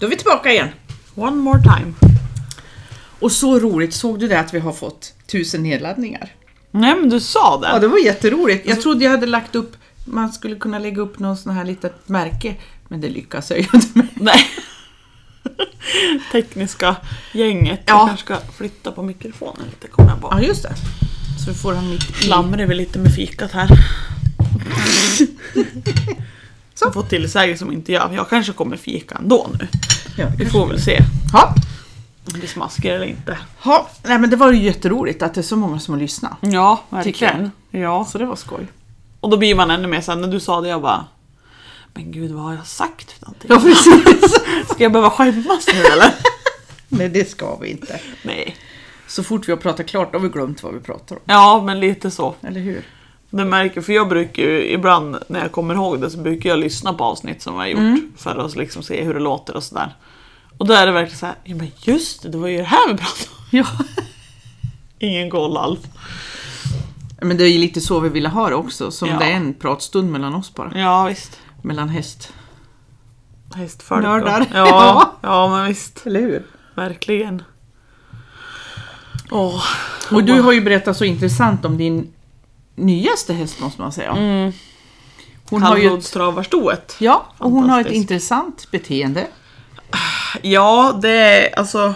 då är vi tillbaka igen. One more time. Och så roligt, såg du det att vi har fått tusen nedladdningar? Nej men du sa det. Ja, det var jätteroligt. Jag trodde jag hade lagt upp, man skulle kunna lägga upp någon sån här litet märke, men det lyckas jag ju inte med. Nej. Tekniska gänget. Ja. Jag kanske ska flytta på mikrofonen lite kommer jag på. Ja, just det. Så du får han mitt i. Flamrar vi lite med fikat här. Så. Fått tillsägelse som inte jag. Jag kanske kommer fika ändå nu. Ja, Vi får väl se Ja. om det smaskar eller inte. Ja, nej men det var ju jätteroligt att det är så många som har lyssnat. Ja, verkligen. Ja. Så det var skoj. Och då blir man ännu mer sen när du sa det jag bara Men gud vad har jag sagt för någonting? Ja, precis. Ska jag behöva skämmas nu eller? Nej, det ska vi inte. Nej. Så fort vi har pratat klart har vi glömt vad vi pratar om. Ja men lite så. Eller hur? Det märker, för jag brukar ju ibland när jag kommer ihåg det så brukar jag lyssna på avsnitt som jag har gjort för att liksom se hur det låter och sådär. Och då är det verkligen så här, ja men just det, det var ju det här vi pratade om. Ja. Ingen koll alls. Men det är ju lite så vi ville ha det också, som Ja. det är en pratstund mellan oss bara. Ja visst. Mellan häst. Hästfolk. Nördar. Ja, ja men visst. Eller hur? Verkligen. Åh. Och du har ju berättat så intressant om din nyaste häst måste man säga. Mm. Hon har ju ett, ja, och hon har ett intressant beteende. Ja, det är alltså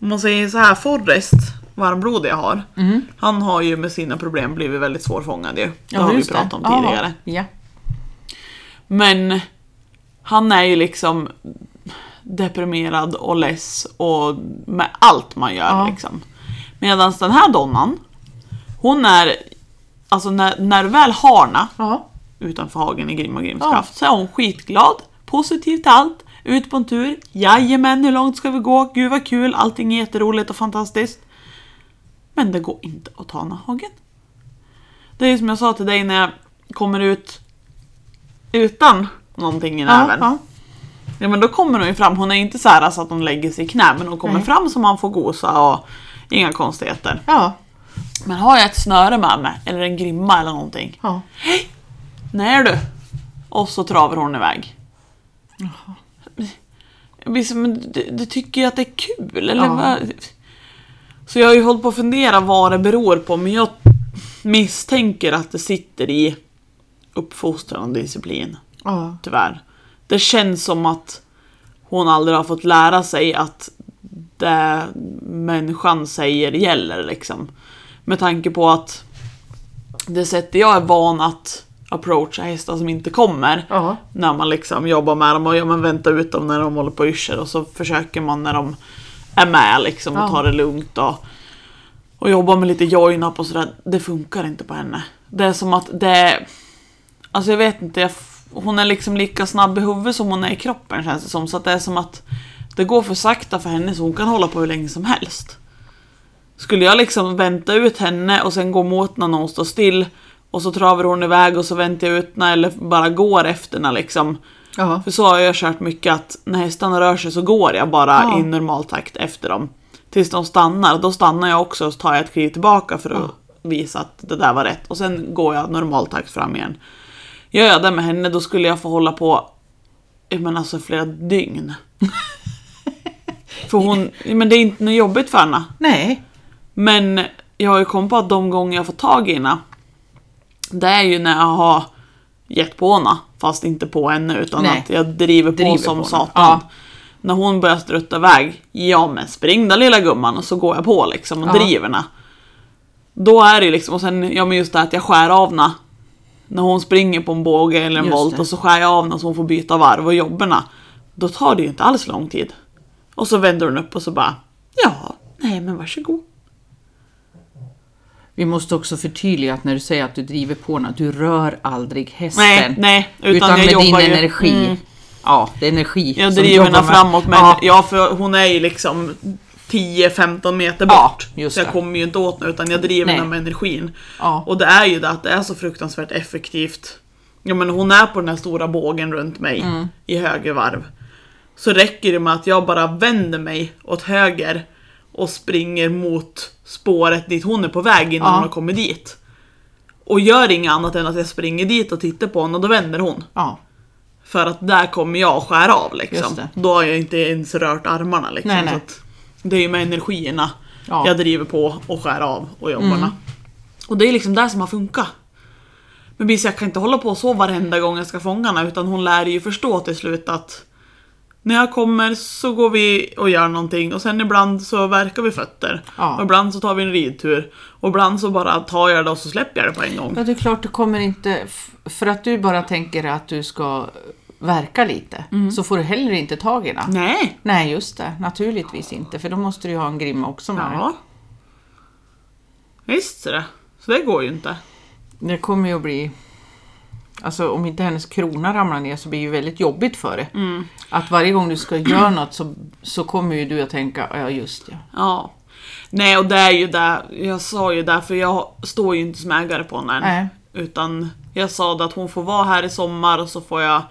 om man säger så här, Forrest, varmblodig jag har, han har ju med sina problem blivit väldigt svårfångad ju. Det har vi pratat om Ja, tidigare. Ja. Men han är ju liksom deprimerad och less och med allt man gör Ja. liksom. Medan den här donnan, hon är, alltså när, när du väl har henne Ja. utanför hagen i Grim och Grims kraft så är hon skitglad, positiv till allt, ut på en tur, jajamän hur långt ska vi gå, gud vad kul, allting är jätteroligt och fantastiskt. Men det går inte att ta här hagen. Det är ju som jag sa till dig när jag kommer ut utan någonting i Ja, näven. ja. Ja men då kommer hon ju fram, hon är inte så här så att hon lägger sig i knä men hon kommer Nej. fram så man får gosa och inga konstigheter. ja. Men har jag ett snöre med mig eller en grimma eller någonting ja. Nej du! Och så travar hon iväg. Jag blir som, men du, du tycker ju att det är kul eller Ja. vad? Så jag har ju hållit på att fundera vad det beror på men jag misstänker att det sitter i uppfostran och disciplin. ja. Tyvärr. Det känns som att hon aldrig har fått lära sig att det människan säger gäller liksom. Med tanke på att det sättet jag är van att approacha hästar som inte kommer. Ja. När man liksom jobbar med dem och ja, men väntar ut dem när de håller på och yrsar och så försöker man när de är med liksom och Ja. tar det lugnt och, och jobbar med lite join-up och sådär. Det funkar inte på henne. Det är som att det Alltså jag vet inte, jag, hon är liksom lika snabb i huvudet som hon är i kroppen känns det som. Så att det är som att det går för sakta för henne så hon kan hålla på hur länge som helst. Skulle jag liksom vänta ut henne och sen gå mot när någon står still och så travar hon iväg och så väntar jag ut när eller bara går efter när liksom. Ja. För så har jag kört mycket att när hästarna rör sig så går jag bara Ja. i normal takt efter dem. Tills de stannar. Då stannar jag också och så tar jag ett kliv tillbaka för att visa att det där var rätt. Och sen går jag normal takt fram igen. Gör jag det med henne då skulle jag få hålla på menar alltså flera dygn. för hon, men det är inte något jobbigt för henne. Nej. Men jag har ju kommit på att de gånger jag får tag i henne, det är ju när jag har gett på henne, fast inte på henne utan Nej. att jag driver på Driver som på satan. Ja. När hon börjar strutta iväg, ja men spring då lilla gumman och så går jag på liksom och Ja. driver henne. Då är det liksom, och sen ja men just det att jag skär av henne. När hon springer på en båge eller en Just volt det. och så skär jag av henne så hon får byta varv och jobbarna. Då tar det ju inte alls lång tid. Och så vänder hon upp och så bara, ja, nej men varsågod. Vi måste också förtydliga att när du säger att du driver på henne, du rör aldrig hästen. Nej, nej, utan, Utan, jag med din ju, energi. Mm, Ja, det är energi jag driver henne framåt men Ja, ja. för hon är ju liksom 10-15 meter Ja, bort. just så jag kommer ju inte åt henne utan jag driver henne med energin. Ja. Och det är ju det att det är så fruktansvärt effektivt. Ja men hon är på den här stora bågen runt mig Mm. i höger varv. Så räcker det med att jag bara vänder mig åt höger och springer mot spåret dit hon är på väg innan Ja. hon har kommit dit. Och gör inget annat än att jag springer dit och tittar på henne och då vänder hon. ja. För att där kommer jag skära av liksom. Då har jag inte ens rört armarna liksom. Nej, nej. Det är ju med energierna Ja. jag driver på och skär av och jobbarna. Mm. Och det är liksom det som har funkat. Men Bisse, jag kan inte hålla på så varenda gång jag ska fånga henne utan hon lär ju förstå till slut att när jag kommer så går vi och gör någonting och sen ibland så verkar vi fötter. Ja. Och ibland så tar vi en ridtur. Och ibland så bara tar jag det och så släpper jag det på en gång. Ja, det är klart du kommer inte... För att du bara tänker att du ska verka lite, så får du heller inte tag i den. Nej! Nej, just det. Naturligtvis inte, för då måste du ju ha en grimma också med. Ja. Visst är det. Så det går ju inte. Det kommer ju att bli... Alltså om inte hennes krona ramlar ner så blir det ju väldigt jobbigt för dig. Mm. Att varje gång du ska göra något så, så kommer ju du att tänka, ja just det. Ja. Nej och det är ju där, jag sa ju där för jag står ju inte som ägare på henne än. Nej. Utan jag sa det att hon får vara här i sommar och så får jag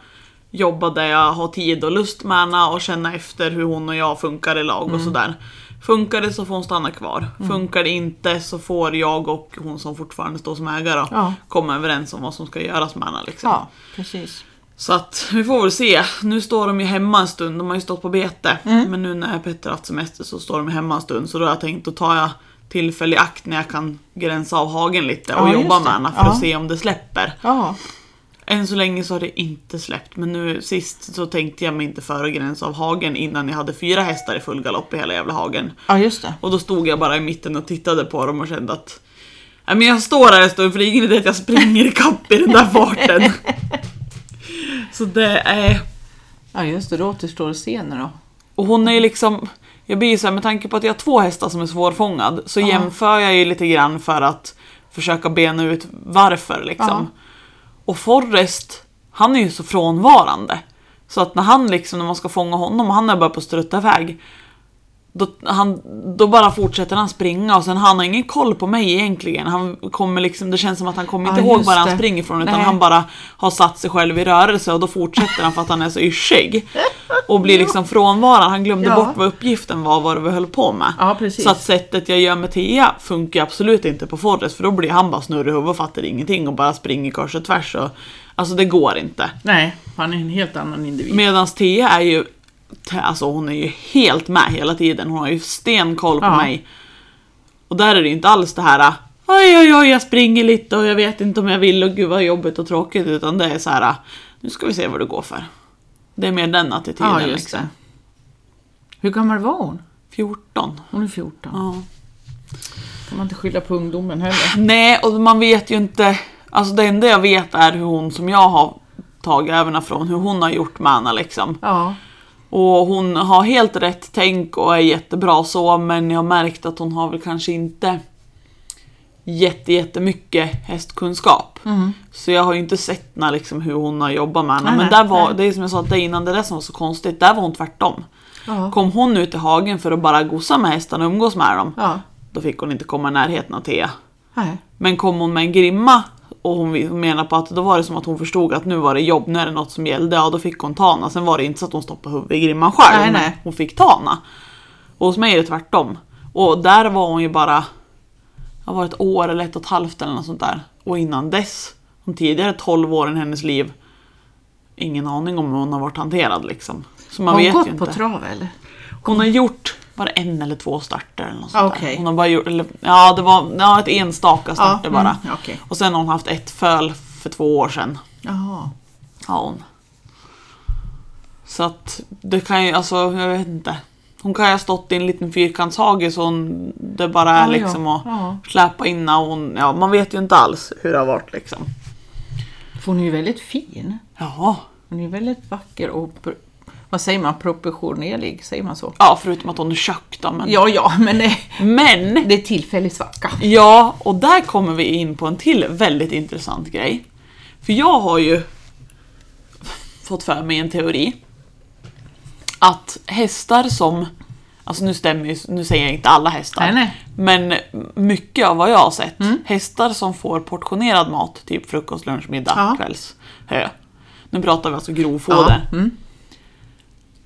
jobba där jag har tid och lust med henne och känna efter hur hon och jag funkar i lag Mm. och sådär. Funkar det så får hon stanna kvar. Funkar det inte så får jag och hon som fortfarande står som ägare Ja. komma överens om vad som ska göras med henne. Liksom. Ja, precis. Så att vi får väl se. Nu står de ju hemma en stund, de har ju stått på bete. Mm. Men nu när Petter har haft semester så står de hemma en stund. Så då har jag tänkt, då tar jag tillfälle i akt när jag kan gränsa av hagen lite och Ja, jobba med henne för Ja. att se om det släpper. Ja, Än så länge så har det inte släppt, men nu sist så tänkte jag mig inte före gränsa av hagen innan jag hade fyra hästar i full galopp i hela jävla hagen. ja just det. Och då stod jag bara i mitten och tittade på dem och kände att Nej men jag står här en stund för det är ingen idé att jag springer ikapp i den där farten. så det är... Ja just det, då återstår att se nu då. Och hon är ju liksom, jag blir ju så här, med tanke på att jag har två hästar som är svårfångad så Ja. jämför jag ju lite grann för att försöka bena ut varför liksom. Och Forrest, han är ju så frånvarande. Så att när han liksom, när man ska fånga honom och han är bara på att strutta iväg. Då, han, då bara fortsätter han springa och sen han har ingen koll på mig egentligen. Han kommer liksom, det känns som att han kommer inte Ja, ihåg var han det. springer ifrån utan Nej. han bara har satt sig själv i rörelse och då fortsätter han för att han är så yschig. Och blir liksom frånvarande. Han glömde Ja. bort vad uppgiften var, vad vi höll på med. Ja. Så att sättet jag gör med Thea funkar absolut inte på Forrest för då blir han bara snurrig i huvudet och fattar ingenting och bara springer kors och tvärs. Och, alltså det går inte. Nej, han är en helt annan individ. Medan Thea är ju, alltså hon är ju helt med hela tiden. Hon har ju stenkoll på Ja. mig. Och där är det ju inte alls det här oj oj oj jag springer lite och jag vet inte om jag vill och gud vad jobbigt och tråkigt. Utan det är så här nu ska vi se vad du går för. Det är mer den attityden ja, just liksom. det. Hur gammal var hon? 14. Hon är 14. Ja. kan man inte skylla på ungdomen heller. Nej, och man vet ju inte. Alltså det enda jag vet är hur hon som jag har tagit även från, hur hon har gjort med Anna liksom. Ja, Och hon har helt rätt tänk och är jättebra så, men jag har märkt att hon har väl kanske inte jätte, jättemycket hästkunskap. Så jag har ju inte sett när, liksom, hur hon har jobbat med henne. Nej, Men där var, nej. det är som jag sa dig innan, det där som var så konstigt, där var hon tvärtom. ja. Kom hon ut i hagen för att bara gosa med hästarna och umgås med dem, ja. då fick hon inte komma i närheten av Thea. Nej. Men kom hon med en grimma och hon menar på att då var det som att hon förstod att nu var det jobb, nu är det något som gällde. Ja, då fick hon tana. Sen var det inte så att hon stoppade huvudet i grimman själv. Nej, nej. Hon fick tana. Och hos mig är det tvärtom. Och där var hon ju bara, det var ett år eller ett och ett halvt eller något sånt där. Och innan dess, de tidigare 12 åren i hennes liv, ingen aning om hur hon har varit hanterad liksom. Så man Har hon vet gått ju på inte. trav eller? Hon har gjort bara en eller två starter eller något sånt Ah, där. Hon har bara gjort, eller, ja det var ja, ett enstaka starter bara. Mm, okej. Och sen har hon haft ett föl för två år sedan. Jaha. Har hon. Så att det kan ju, alltså jag vet inte. Hon kan ju ha stått i en liten fyrkantshage så hon, det bara är Ja, ja. liksom att Ja. släpa in hon, ja man vet ju inte alls hur det har varit liksom. För hon är ju väldigt fin. Ja. Hon är väldigt vacker och vad säger man, proportionerlig, säger man så? Ja, förutom att hon är tjock då. Men, Ja, ja, men det, men det är tillfällig svacka. Ja, och där kommer vi in på en till väldigt intressant grej. För jag har ju fått för mig en teori. Att hästar som, alltså nu stämmer nu säger jag inte alla hästar. Nej, nej. Men mycket av vad jag har sett, hästar som får portionerad mat, typ frukost, lunch, middag, Ja. kvälls, hö. Nu pratar vi alltså grovfoder. Ja, mm.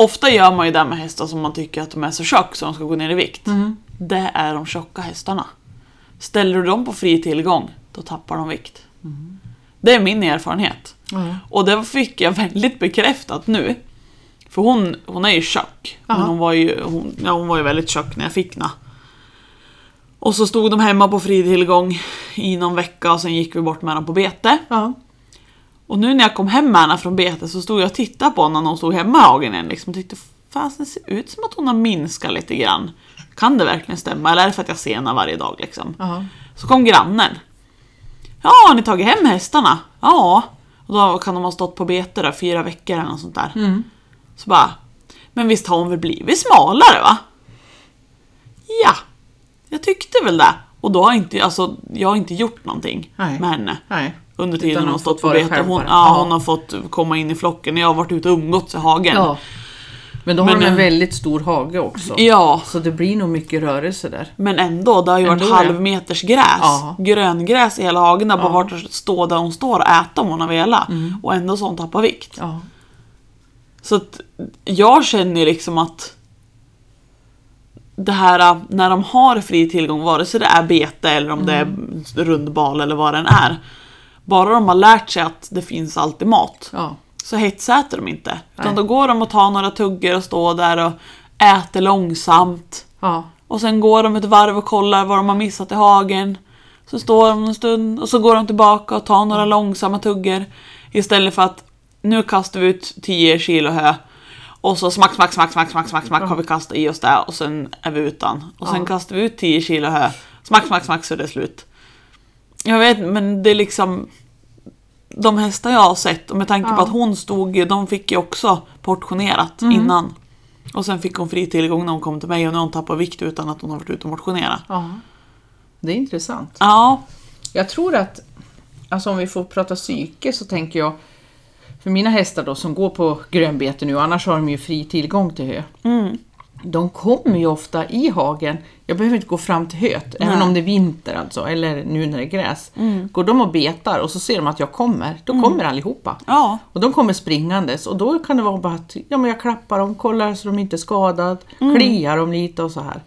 Ofta gör man ju det med hästar som man tycker att de är så tjock så de ska gå ner i vikt. Mm. Det är de tjocka hästarna. Ställer du dem på fri tillgång, då tappar de vikt. Mm. Det är min erfarenhet. Ja. Och det fick jag väldigt bekräftat nu. För hon, hon är ju tjock. Men hon var ju, hon, ja, hon var ju väldigt tjock när jag fick henne. Och så stod de hemma på fri tillgång i någon vecka och sen gick vi bort med henne på bete. Och nu när jag kom hem med henne från bete så stod jag och tittade på henne när hon stod hemma i hagen igen. Liksom, och tyckte fast det ser ut som att hon har minskat lite grann. Kan det verkligen stämma? Eller är det för att jag ser henne varje dag liksom? Ja. Så kom grannen. Ja, har ni tagit hem hästarna? Ja. Och då kan de ha stått på bete där fyra veckor eller något sånt där. Mm. Så bara, men visst har hon väl blivit smalare va? Ja, jag tyckte väl det. Och då har inte, alltså, jag har inte gjort någonting Nej. med henne. Nej. Under tiden Utan hon har stått på bete. Hon, bara. ja, hon har fått komma in i flocken. Jag har varit ute och umgåtts i hagen. Ja. Men då har Men, de en eh, väldigt stor hage också. Ja, Så det blir nog mycket rörelse där. men ändå. Det har ju varit Ändå, halvmeters gräs. Ja. Gröngräs i hela hagen. Där bara Ja. Mm. varit att stå där hon står och äta om hon har velat. Och ändå så har hon tappat vikt. Ja. Så att jag känner liksom att det här när de har fri tillgång, vare sig det är bete eller om det är rundbal eller vad den är. Bara de har lärt sig att det finns alltid mat Ja. så hetsäter de inte. Utan Nej. då går de och tar några tuggor och står där och äter långsamt. Ja. Och sen går de ett varv och kollar vad de har missat i hagen. Så står de en stund och så går de tillbaka och tar några långsamma tuggor. Istället för att nu kastar vi ut 10 kilo hö. Och så smack, smack, smack, smack, smack, smack, smack har vi kastat i oss det och sen är vi utan. Och sen Ja. kastar vi ut 10 kilo hö. Smack, smack, smack så är det slut. Jag vet men det är liksom de hästar jag har sett och med tanke på Ja. att hon stod de fick ju också portionerat Mm. innan. Och sen fick hon fri tillgång när hon kom till mig och nu har hon tappat vikt utan att hon har varit ute och motionerat. ja. Det är intressant. Ja, Jag tror att, alltså om vi får prata psyke så tänker jag, för mina hästar då som går på grönbete nu, annars har de ju fri tillgång till hö. mm. De kommer ju ofta i hagen, jag behöver inte gå fram till höet, även om det är vinter alltså, eller nu när det är gräs. Mm. Går de och betar och så ser de att jag kommer, då kommer allihopa. ja, Och de kommer springandes och då kan det vara bara att ja, men jag klappar dem, kollar så de inte är skadade, Mm. kliar dem lite och så här.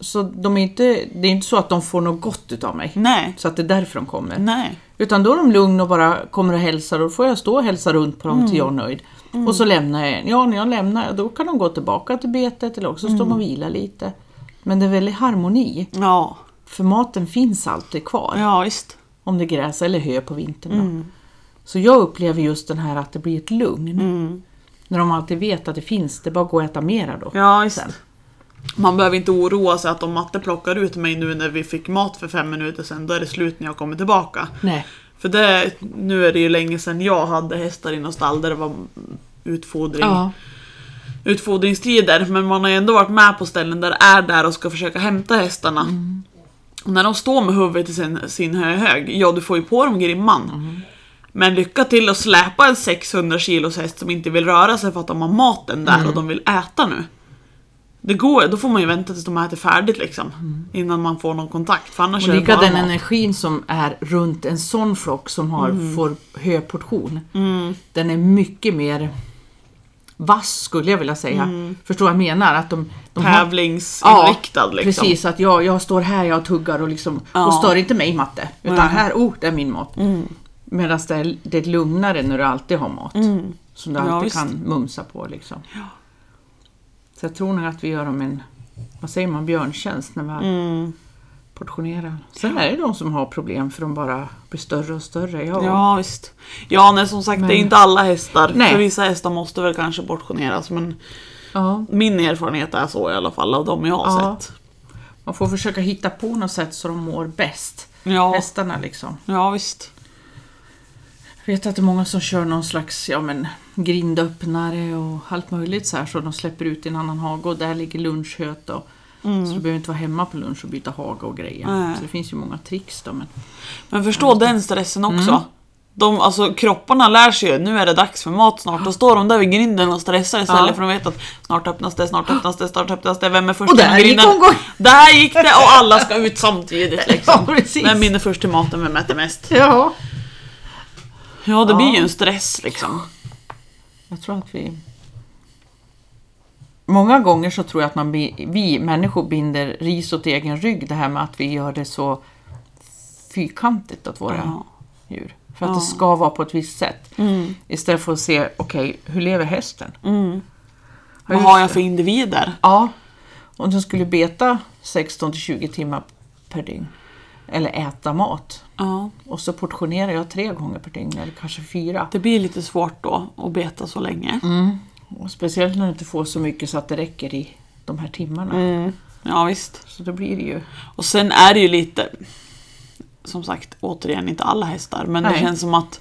Så de är inte, det är inte så att de får något gott utav mig. nej, Så att det är därför de kommer. nej. Utan då är de lugna och bara kommer och hälsar och då får jag stå och hälsa runt på dem till jag är nöjd. Och så lämnar jag en. Ja, när jag lämnar, då kan de gå tillbaka till betet eller också står de och vilar lite. Men det är väldigt harmoni. Ja, För maten finns alltid kvar. ja visst. Om det är gräs eller hö på vintern. Då. Så jag upplever just den här att det blir ett lugn. När de alltid vet att det finns, det är bara att gå och äta mera då. Ja, visst. Sen. Man behöver inte oroa sig att om matte plockar ut mig nu när vi fick mat för fem minuter sedan, då är det slut när jag kommer tillbaka. Nej. För det, nu är det ju länge sedan jag hade hästar i något stall där det var utfodring. Ja. utfodringstider men man har ju ändå varit med på ställen där det är där och ska försöka hämta hästarna. Och när de står med huvudet i sin, sin hög, ja du får ju på dem grimman. Men lycka till att släpa en 600 kilos häst som inte vill röra sig för att de har maten där och de vill äta nu. Det går, då får man ju vänta tills de äter färdigt liksom. Innan man får någon kontakt. För annars Och lika den mat. energin som är runt en sån flock som har, Mm. får höportion. Den är mycket mer vass skulle jag vilja säga. Förstår vad jag menar? Att de, de Tävlingsinriktad liksom. Precis, att jag, jag står här, jag tuggar och liksom, Ja. och stör inte mig matte. Utan Nej. här, oh, det är min mat. Medan det det är lugnare när du alltid har mat. Som du Ja, alltid visst. kan mumsa på liksom. Så jag tror nog att vi gör dem en, vad säger man, björntjänst när har Mm. portionerar. Sen är det de som har problem för de bara blir större och större. Ja. Ja visst. Ja nej som sagt det är Men- inte alla hästar. Nej. För vissa hästar måste väl kanske portioneras men Ja. min erfarenhet är så i alla fall av de jag har Ja. sett. Man får försöka hitta på något sätt så de mår bäst. Ja, Hästarna liksom. ja visst. Vet att det är många som kör någon slags ja, men, grindöppnare och allt möjligt så här så de släpper ut i en annan hage och där ligger lunchhöet. Och, Så du behöver inte vara hemma på lunch och byta hage och grejer. Nej. Så det finns ju många tricks då. Men... Men förstå den stressen också. Mm. De, alltså, kropparna lär sig ju, nu är det dags för mat snart. Då står de där vid grinden och stressar istället Ja. för att veta att snart öppnas det, snart öppnas det, snart öppnas det. Vem är först Och där genom gick grinden? omgång! Där gick det och alla ska ut samtidigt liksom. Ja. Vem vinner först till maten, vem äter mest? Ja. Ja, det blir ju en stress liksom. Jag tror att vi... Många gånger så tror jag att man, vi människor binder ris åt egen rygg. Det här med att vi gör det så fyrkantigt åt våra Ja. djur. För att Ja. det ska vara på ett visst sätt. Mm. Istället för att se, okej, hur lever hästen? Mm. Vad har jag för individer? Ja, om den skulle beta 16 till 20 timmar per dygn. Eller äta mat. Ja. Och så portionerar jag tre gånger per dygn, eller kanske fyra. Det blir lite svårt då att beta så länge. Mm. Och speciellt när du inte får så mycket så att det räcker i de här timmarna. Mm. Ja visst. Så då blir det ju... Och sen är det ju lite, som sagt, återigen inte alla hästar, men det Nej. känns som att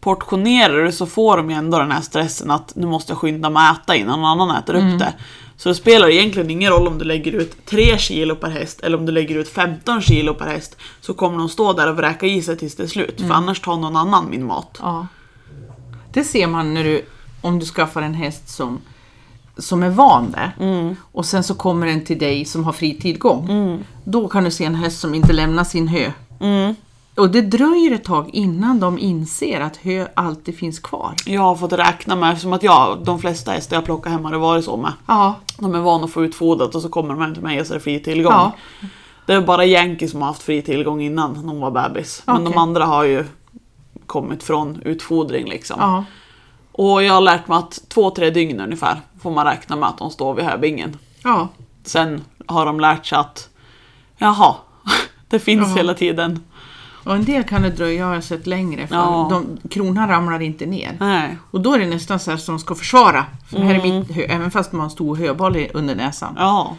portionerar du så får de ju ändå den här stressen att nu måste jag skynda mig att äta innan någon annan äter Mm. upp det. Så det spelar egentligen ingen roll om du lägger ut 3 kilo per häst eller om du lägger ut 15 kilo per häst så kommer de stå där och vräka i sig tills det är slut, Mm. för annars tar någon annan min mat. Ja. Det ser man när du, om du skaffar en häst som, som är van det. Mm. Och sen så kommer den till dig som har fri tillgång. Då kan du se en häst som inte lämnar sin hö. Och det dröjer ett tag innan de inser att hö alltid finns kvar. Jag har fått räkna med, eftersom att jag, de flesta hästar jag plockar hem har det varit så med. Ja, De är vana att få utfodrat och så kommer de hem till mig och så är det fri tillgång. Ja. Det är bara Yankee som har haft fri tillgång innan de var bebis. Men de andra har ju kommit från utfodring liksom. ja, Och jag har lärt mig att två, tre dygn ungefär får man räkna med att de står vid höbingen. ja. Sen har de lärt sig att jaha, det finns Ja. hela tiden. Och en del kan det dröja, har jag sett längre. För Ja. de, kronan ramlar inte ner. Nej. Och då är det nästan så här som de ska försvara. För här är Mm. mitt även fast man har en stor höboll i- under näsan. Ja.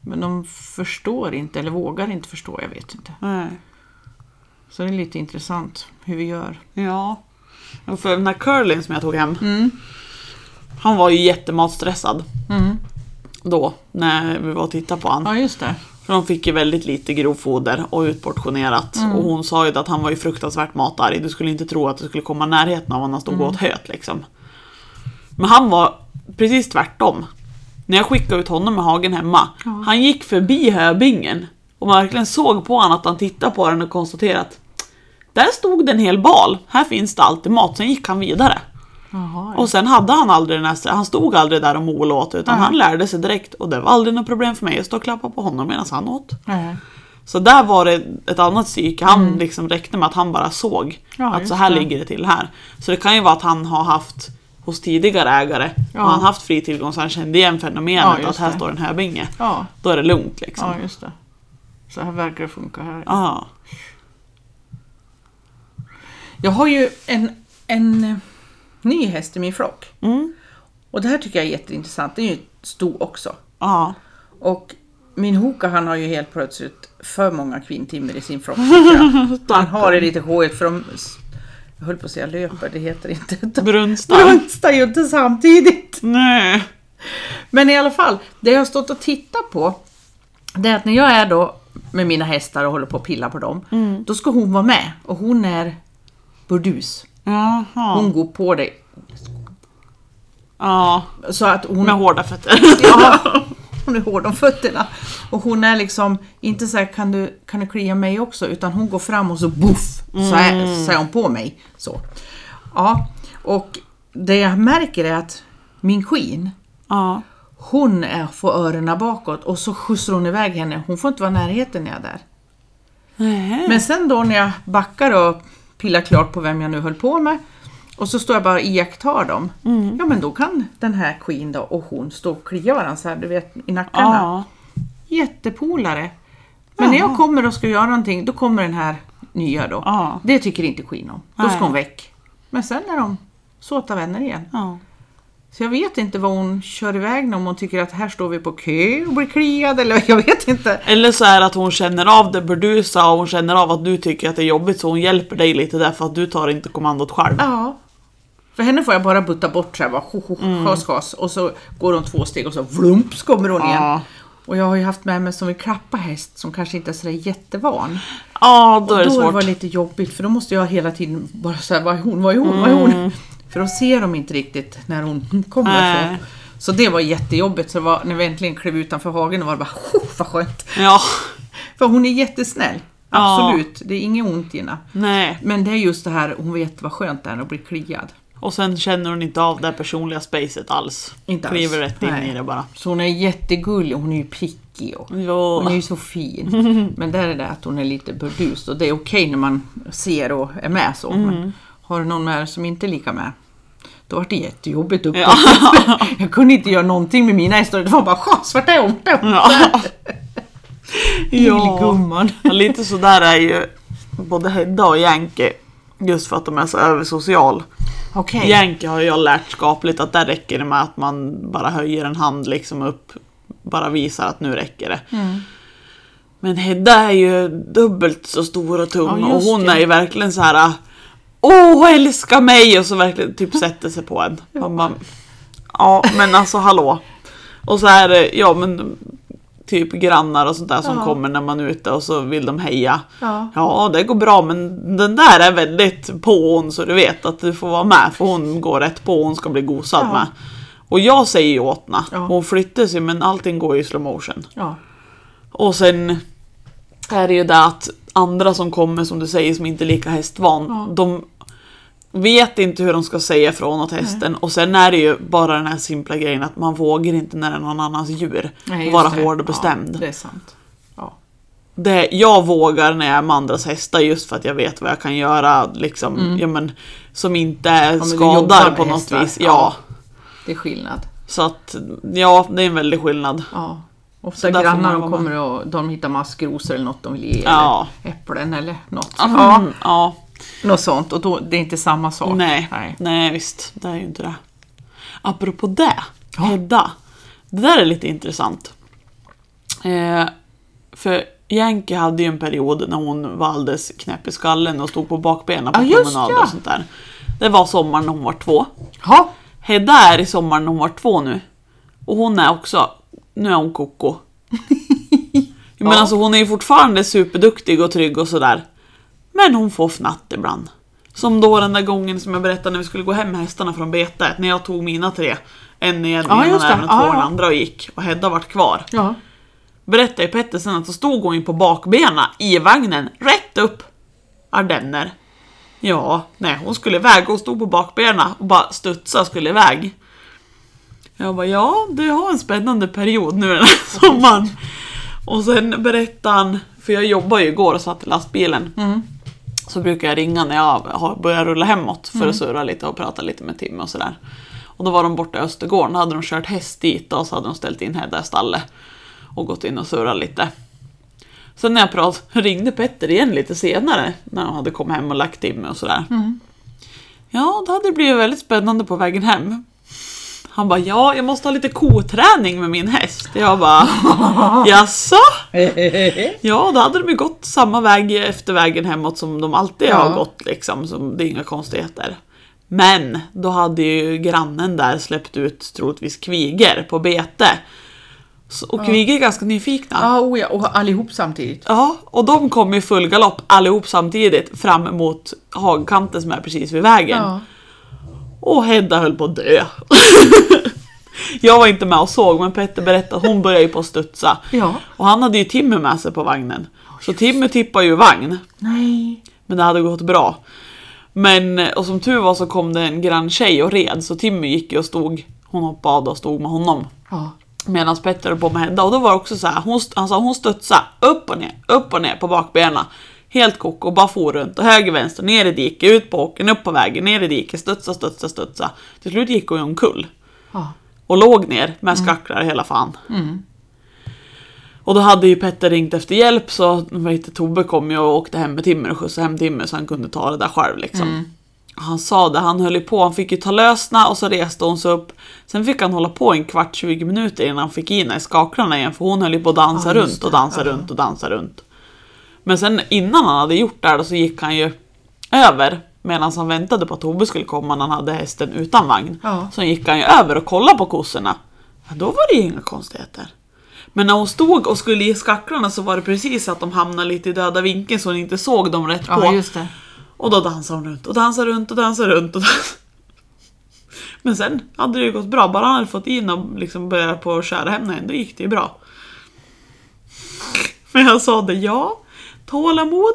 Men de förstår inte, eller vågar inte förstå, jag vet inte. Nej. Så det är lite intressant hur vi gör. Ja. För den här curlin som jag tog hem, Mm. han var ju jättematstressad Mm. då när vi var och tittade på han. Ja, just det. För de fick ju väldigt lite grovfoder och utportionerat. Och hon sa ju att han var ju fruktansvärt matarg. Du skulle inte tro att det skulle komma i närheten av när han stod och åt höet liksom. Men han var precis tvärtom. När jag skickade ut honom med hagen hemma. Ja. Han gick förbi höbingen. Och man verkligen såg på honom att han tittade på den och konstaterade att där stod det en hel bal. Här finns det alltid mat. Sen gick han vidare. Jaha, Och sen hade han aldrig den här, han stod aldrig där och molade åt utan Nej. han lärde sig direkt och det var aldrig något problem för mig att stå och klappa på honom medan han åt. Nej. Så där var det ett annat psyke, han liksom räckte med att han bara såg Mm. Ja, att så här det. ligger det till här. Så det kan ju vara att han har haft hos tidigare ägare, Ja. har han haft fri tillgång så han kände igen fenomenet Ja, att här det. står en höbinge. Ja, Då är det lugnt liksom. ja, just det. Så här verkar det funka här. Ja. Jag har ju en, en ny häst i min flock. Mm. Och det här tycker jag är jätteintressant. Det är ju sto också. Ja. Och min Hoka han har ju helt plötsligt för många kvinntimmer i sin flock. Han har det lite hårt för de... Jag höll på att säga löper, det heter inte. Brunstar. brunstar ju inte samtidigt. Nej. Men i alla fall, det jag har stått och tittat på, det är att när jag är då med mina hästar och håller på att pilla på dem, Mm. då ska hon vara med. Och hon är burdus. Jaha. Hon går på dig. Ja. Så att hon... Med hårda fötter. Ja, hon är hård om fötterna. Och hon är liksom inte så här, kan du, kan du klia mig också? Utan hon går fram och så boff, så är, så är hon på mig. Så. Ja, och det jag märker är att min queen, Ja. hon är, får öronen bakåt och så skjutsar hon iväg henne. Hon får inte vara i närheten när jag är där. Nej. Men sen då när jag backar och pillar klart på vem jag nu höll på med och så står jag bara och iakttar dem. Ja men då kan den här Queen då och hon stå och klia varandra så här, du vet, i nackarna. Ja. Jättepolare. Men när Jaha. jag kommer och ska göra någonting, då kommer den här nya då. Ja. Det tycker inte Queen om. Då ska Nej. hon väck. Men sen är de såta vänner igen. Ja. Så jag vet inte vad hon kör iväg när om hon tycker att här står vi på kö och blir kliad eller jag vet inte. Eller så är det att hon känner av det burdusa och hon känner av att du tycker att det är jobbigt så hon hjälper dig lite därför att du tar inte kommandot själv. Ja. För henne får jag bara butta bort så här, bara, ho, ho, Mm. Och så går hon två steg och så vlumps kommer hon igen. Ja. Och jag har ju haft med mig som vill klappa häst som kanske inte är sådär jättevan. Ja, då är det då svårt. var det lite jobbigt för då måste jag hela tiden bara säga vad är hon, vad är hon, vad är hon? För då ser de inte riktigt när hon kommer. Nej. Så. så det var jättejobbigt. Så var, när vi äntligen klev utanför hagen var det bara oh, vad skönt. Ja, För hon är jättesnäll. Ja. Absolut, det är inget ont i henne. nej. Men det är just det här, hon vet vad skönt det är att bli kliad. Och sen känner hon inte av det personliga spacet alls. Inte alls. Kliver rätt in Nej. i det bara. Så hon är jättegullig, hon är ju prickig och Ja. hon är ju så fin. Men där är det att hon är lite burdus och det är okej när man ser och är med så. Mm. Men har du någon med som inte är lika med, då var det jättejobbigt uppåt. Ja. Jag kunde inte göra någonting med mina hästar, det var bara vart är hon? Ja. Lillgumman. Ja, lite sådär är ju både Hedda och Yankee. Just för att de är så översocial. Okej. Yankee har jag lärt skapligt att där räcker det med att man bara höjer en hand liksom upp. Bara visar att nu räcker det. Mm. Men Hedda är ju dubbelt så stor och tung Ja, och hon det. är ju verkligen så här. Åh, älska mig! Och så verkligen typ sätter sig på en. Man bara, ja, men alltså hallå. Och så är det, ja men typ grannar och sånt där som Ja. kommer när man är ute och så vill de heja. Ja. Ja, det går bra men den där är väldigt på hon så du vet att du får vara med för hon går rätt på hon ska bli gosad Ja. med. Och jag säger ju åt henne. Ja. Hon flyttar sig men allting går i slow motion. Och sen är det ju det att andra som kommer som du säger som inte är lika hästvan, Ja. de vet inte hur de ska säga från åt hästen. Och sen är det ju bara den här simpla grejen att man vågar inte när det är någon annans djur Nej, vara det. hård och bestämd. Ja, det är sant. Ja. Det, jag vågar när jag är med andras hästar just för att jag vet vad jag kan göra liksom, ja, men, som inte Mm. du jobbar skadar på något hästar. vis. Ja. Ja. Det är skillnad. Så att ja, det är en väldig skillnad. Ja. Ofta Så grannar de kommer och de hittar maskrosor eller något de vill ge. Ja. Eller äpplen eller något. Ja. ja. Något sånt. Och då, det är inte samma sak. Nej, Nej. nej visst, det är ju inte det. Apropå det, Ja. Hedda. Det där är lite intressant. Eh, för Yankee hade ju en period när hon var alldeles knäpp i skallen och stod på bakbenen på Ja, just promenader ja. och sånt där. Det var sommaren när hon var två. Ja. Hedda är i sommaren när hon var två nu. Och hon är också, nu är hon koko. Men alltså hon är ju fortfarande superduktig och trygg och sådär. Men hon får fnatt ibland. Som då den där gången som jag berättade när vi skulle gå hem med hästarna från betet. När jag tog mina tre. En i en ena näven och två i Ja, den andra och gick. Och Hedda vart kvar. Ja. Berättade ju Petter sen att så stod hon ju på bakbena i vagnen, rätt upp. Ardenner. Ja, nej hon skulle iväg. Hon stod på bakbena och bara studsa och skulle iväg. Jag bara, ja du har en spännande period nu den här sommaren. Och sen berättade han, för jag jobbade ju igår och satt i lastbilen. Mm. Så brukar jag ringa när jag har börjat rulla hemåt för att surra lite och prata lite med Tim och sådär. Och då var de borta i Östergården, då hade de kört häst dit och så hade de ställt in Hedda i stallet. Och gått in och surrat lite. Sen när jag prat, ringde Petter igen lite senare, när de hade kommit hem och lagt Timmy och sådär. Ja, då hade det blivit väldigt spännande på vägen hem. Han bara, ja, jag måste ha lite koträning med min häst. Jag bara, jaså? Ja, då hade de ju gått samma väg efter vägen hemåt som de alltid Ja. har gått liksom, så det är inga konstigheter. Men då hade ju grannen där släppt ut troligtvis kvigor på bete. Så, och kvigor är ganska nyfikna. Ja, oh ja, och allihop samtidigt. Ja, och de kom i full galopp allihop samtidigt fram mot hagkanten som är precis vid vägen. Ja. Och Hedda höll på att dö. Jag var inte med och såg men Petter berättade att hon började ju på att studsa. Ja. Och han hade ju Timmy med sig på vagnen. Så Timmy tippade ju vagn. Nej. Men det hade gått bra. Men, och som tur var så kom det en granntjej och red så Timmy gick ju och stod, hon hoppade och stod med honom. Ja. Medan Petter höll på med Hedda och då var det också så här, hon, alltså hon studsade upp och ner, upp och ner på bakbenen. Helt koko och bara for runt och höger, vänster, ner i diket, ut på åkern, upp på vägen, ner i diket, studsa, studsa, studsa. Till slut gick hon omkull. Och låg ner med skacklar hela fan. Och då hade ju Petter ringt efter hjälp så vad heter, Tobbe kom ju och åkte hem med Timmer och skjutsade hem Timmer så han kunde ta det där själv liksom. Han sa det, han höll ju på, han fick ju ta lösna och så reste hon sig upp. Sen fick han hålla på en kvart, 20 minuter innan han fick in i skaklarna igen för hon höll ju på att dansa just runt och dansa Ja. runt och dansa runt. Men sen innan han hade gjort det här då, så gick han ju över medan han väntade på att Tobbe skulle komma när han hade hästen utan vagn. Ja. Så gick han ju över och kollade på kossorna. Ja, då var det ju inga konstigheter. Men när hon stod och skulle ge skacklarna så var det precis att de hamnade lite i döda vinkeln så hon inte såg dem rätt på. Ja. Och då dansade hon runt och dansade runt och dansade runt. Och dansade. Men sen hade det ju gått bra. Bara han hade fått in och liksom börjat på att köra hem henne, då gick det ju bra. Men jag sa det, ja, tålamod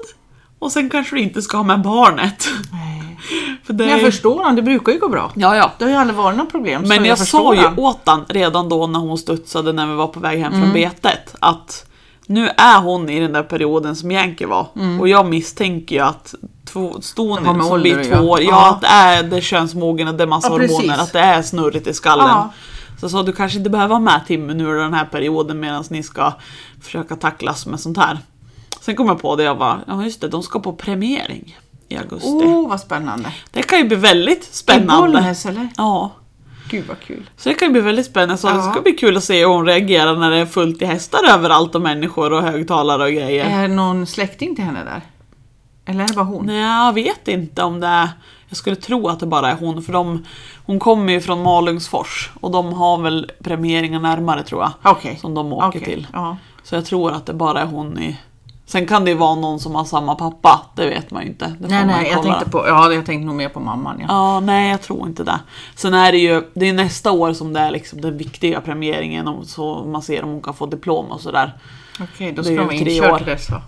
Och sen kanske du inte ska ha med barnet. Nej. För det Men jag förstår honom, det brukar ju gå bra. Ja, ja. Det har ju aldrig varit några problem. Men jag, sa förstår ju han. åt han redan då när hon studsade när vi var på väg hem Mm. från betet att nu är hon i den där perioden som Yankee var. Och jag misstänker ju att två, ston Mm. Som blir två år, ja, Ja. att det är, det könsmogen och det är massa Ja, hormoner, precis. att det är snurrigt i skallen. Ja. Så jag sa du kanske inte behöver vara med Timmy nu i den här perioden medan ni ska försöka tacklas med sånt här. Sen kom jag på det, jag bara, ja just det, de ska på premiering i augusti. Åh, vad spännande. Det kan ju bli väldigt I spännande. Bollnäs eller? Ja. Gud vad kul. Så det kan ju bli väldigt spännande. Så det Ja. ska bli kul att se hur hon reagerar när det är fullt i hästar överallt och människor och högtalare och grejer. Är det någon släkting till henne där? Eller är det bara hon? Nej, jag vet inte om det är... Jag skulle tro att det bara är hon, för de, hon kommer ju från Malungsfors och de har väl premieringar närmare tror jag. Okej. Som de åker Okej, till. Ja. Så jag tror att det bara är hon i... Sen kan det ju vara någon som har samma pappa, det vet man ju inte. Det Nej, nej, jag tänkte på, ja, jag tänkte nog mer på mamman. Ja. Ja, nej jag tror inte det. Sen är det ju, det är nästa år som det är liksom den viktiga premieringen och så man ser om hon kan få diplom och sådär. Okej, då Det ska är de vara tre inkörd till dess va?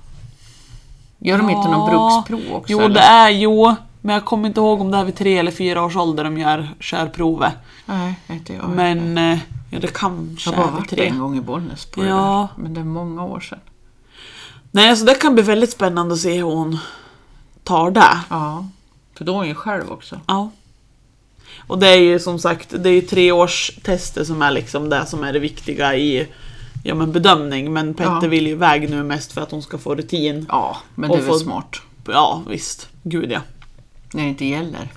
Gör de inte någon Ja. bruksprov också? Jo eller? det är, jo, men jag kommer inte ihåg om det är vid tre eller fyra års ålder de gör körprovet. Nej, inte jag. Men eh, ja, det kanske jag har bara är vid varit tre. en gång i Bollnäs på det Ja. där. Men det är många år sedan. Nej, så det kan bli väldigt spännande att se hur hon tar det. Ja, för då är hon ju själv också. Ja. Och det är ju som sagt, det är ju tre års tester som är liksom det som är det viktiga i ja, men bedömning. Men Petter Ja. vill ju iväg nu mest för att hon ska få rutin. Ja, men det är väl få- smart. Ja, visst. Gud ja. När det inte gäller.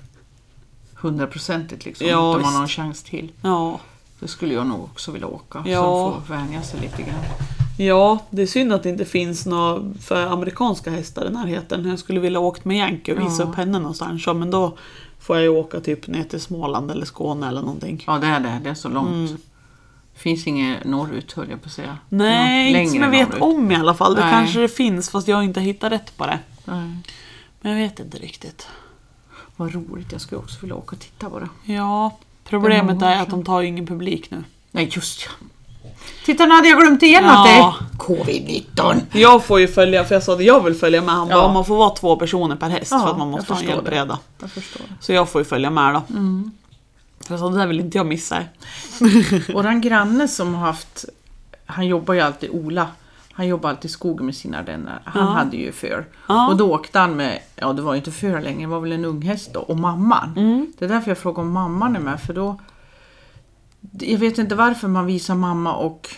Hundraprocentigt liksom. Ja, utan man har en chans till. Ja. Det skulle jag nog också vilja åka. Ja. Så de får vänja sig lite grann. Ja, det är synd att det inte finns några för amerikanska hästar i närheten. Jag skulle vilja åka med Yankee och visa Ja. upp henne någonstans. Ja, men då får jag ju åka typ ner till Småland eller Skåne eller någonting. Ja, det är det. Det är så långt. Mm. finns inget norrut höll jag på att säga. Nej, inte som jag vet norrut. om i alla fall. Det Nej. kanske det finns fast jag har inte hittat rätt på det. Nej. Men jag vet inte riktigt. Vad roligt, jag skulle också vilja åka och titta bara. Ja, problemet är att de tar ju ingen publik nu. Nej, just ja. Titta, nu hade jag glömt igen Ja. att det är covid-19. Jag får ju följa, för jag sa att jag vill följa med. Han Ja. bara, man får vara två personer per häst Ja, för att man måste ha en hjälpreda. Jag förstår det. Så jag får ju följa med då. Mm. För jag sa, det där vill inte jag missa. Våran granne som har haft, han jobbar ju alltid, Ola, han jobbar alltid i skogen med sina ardenner. Han Ja. hade ju för. Ja. Och då åkte han med, ja det var ju inte för längre, det var väl en ung häst då, och mamman. Mm. Det är därför jag frågar om mamman är med, för då... Jag vet inte varför man visar mamma och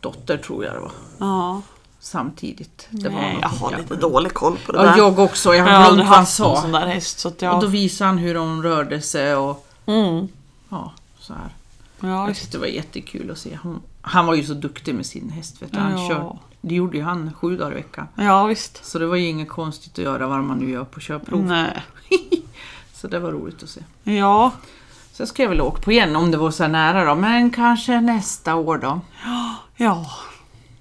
dotter tror jag det var, Ja. samtidigt. Det var Nej, jag har jag- lite dålig koll på det Ja, där. jag också, jag jag har glömt aldrig vad han haft sa. sån där häst. Så att Och jag... då visade han hur de rörde sig och mm. ja, så här. Ja, Jag tyckte det var jättekul att se. Han, han var ju så duktig med sin häst. Vet du. Han Ja. kör, det gjorde ju han sju dagar i veckan. ja, visst. Så det var ju inget konstigt att göra vad man nu gör på körprov. Nej. Så det var roligt att se. Ja. Så jag skulle väl åka på igen om det var så nära då. Men kanske nästa år då. Ja.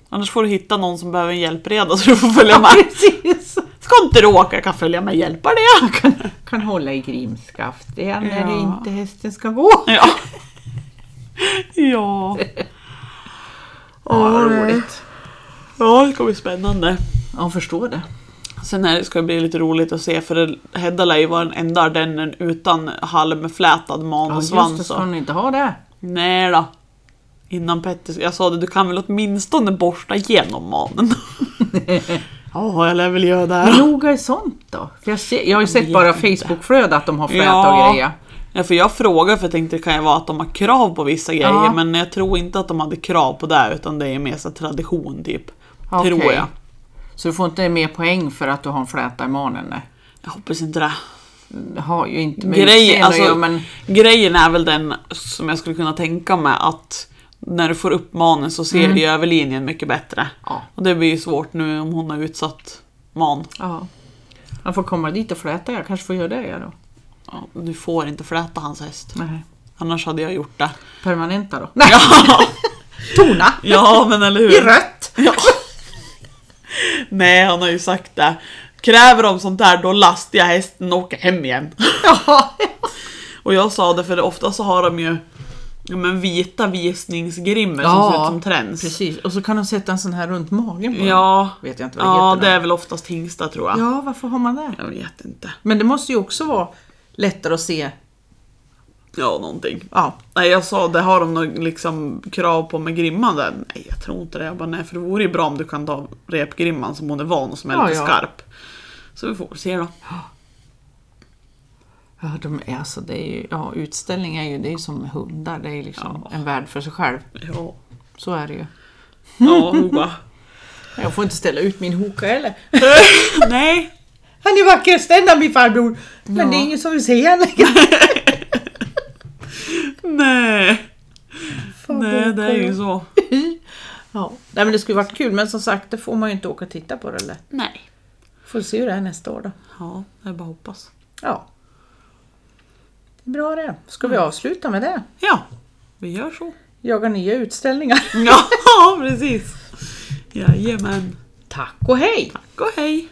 Annars får du hitta någon som behöver en hjälpreda så du får följa med. Precis! Ska inte du åka, jag kan följa med. Hjälpa det. Kan, kan hålla i grimskaft. Det är när Ja. det inte hästen ska gå. Ja. Ja. Ja, roligt. Ja, det ska bli spännande. Ja, jag förstår det. Sen är det, ska det bli lite roligt att se för Hedda lär ju vara den enda ardennen utan halmflätad man Ja, och just det, ska hon inte ha det? Nej då. Innan Petter, jag sa det, du kan väl åtminstone borsta igenom manen? Ja, jag lär väl göra det. Hur här. noga är sånt då? För jag, ser, jag har ju sett vet bara. Facebookflöde att de har flätat Ja. och grejer. Ja, för jag frågade för jag tänkte det kan ju vara att de har krav på vissa grejer Ja. men jag tror inte att de hade krav på det utan det är mer så tradition typ. Okej. Tror jag. Så du får inte mer poäng för att du har en fläta i manen? Nej. Jag hoppas inte det. Det har ju inte med Grej, alltså, göra, men Grejen är väl den som jag skulle kunna tänka mig att när du får upp manen så ser Mm. det i överlinjen mycket bättre. ja. Och det blir ju svårt nu om hon har utsatt man. ja. Man får komma dit och fläta, jag kanske får göra det jag då. Ja, du får inte fläta hans häst. Nej. Annars hade jag gjort det. Permanenta då? Nej, Ja, tona! ja men eller hur. I rött! Ja. Nej, han har ju sagt det. Kräver de sånt där, då lastar jag hästen och åker hem igen. Och jag sa det, för ofta så har de ju Ja men vita visningsgrimmor Ja, som ser ut som träns. Precis, och så kan de sätta en sån här runt magen på den. Ja, Vet jag inte vad det ja det är väl oftast hingsta tror jag. Ja, varför har man det? Jag vet inte. Men det måste ju också vara lättare att se. Ja, någonting. Ja, Nej jag sa, det har de nog liksom krav på med grimman där. Nej jag tror inte det. Jag bara, nej för det vore ju bra om du kan ta repgrimman som hon är van och som är Ja, lite ja. skarp. Så vi får se då. ja, de är, alltså, det är ju, ja utställning är ju, det är ju som hundar, det är ju liksom Ja. en värld för sig själv. Ja, Så är det ju. ja Hoa. Jag får inte ställa ut min hoka heller. nej. Han är vackraste än min farbror. Men Ja. det är ingen som vill se henne. Nej. Fan, Nej det är ju så. Ja. Nej men det skulle varit kul men som sagt det får man ju inte åka och titta på det eller. Nej. Får se hur det är nästa år då. Ja, det är bara hoppas. Ja. Det är bra det. Ska vi avsluta med det? Ja, vi gör så. Jaga nya utställningar. Ja, precis. Jajamän. Tack och hej! Tack och hej.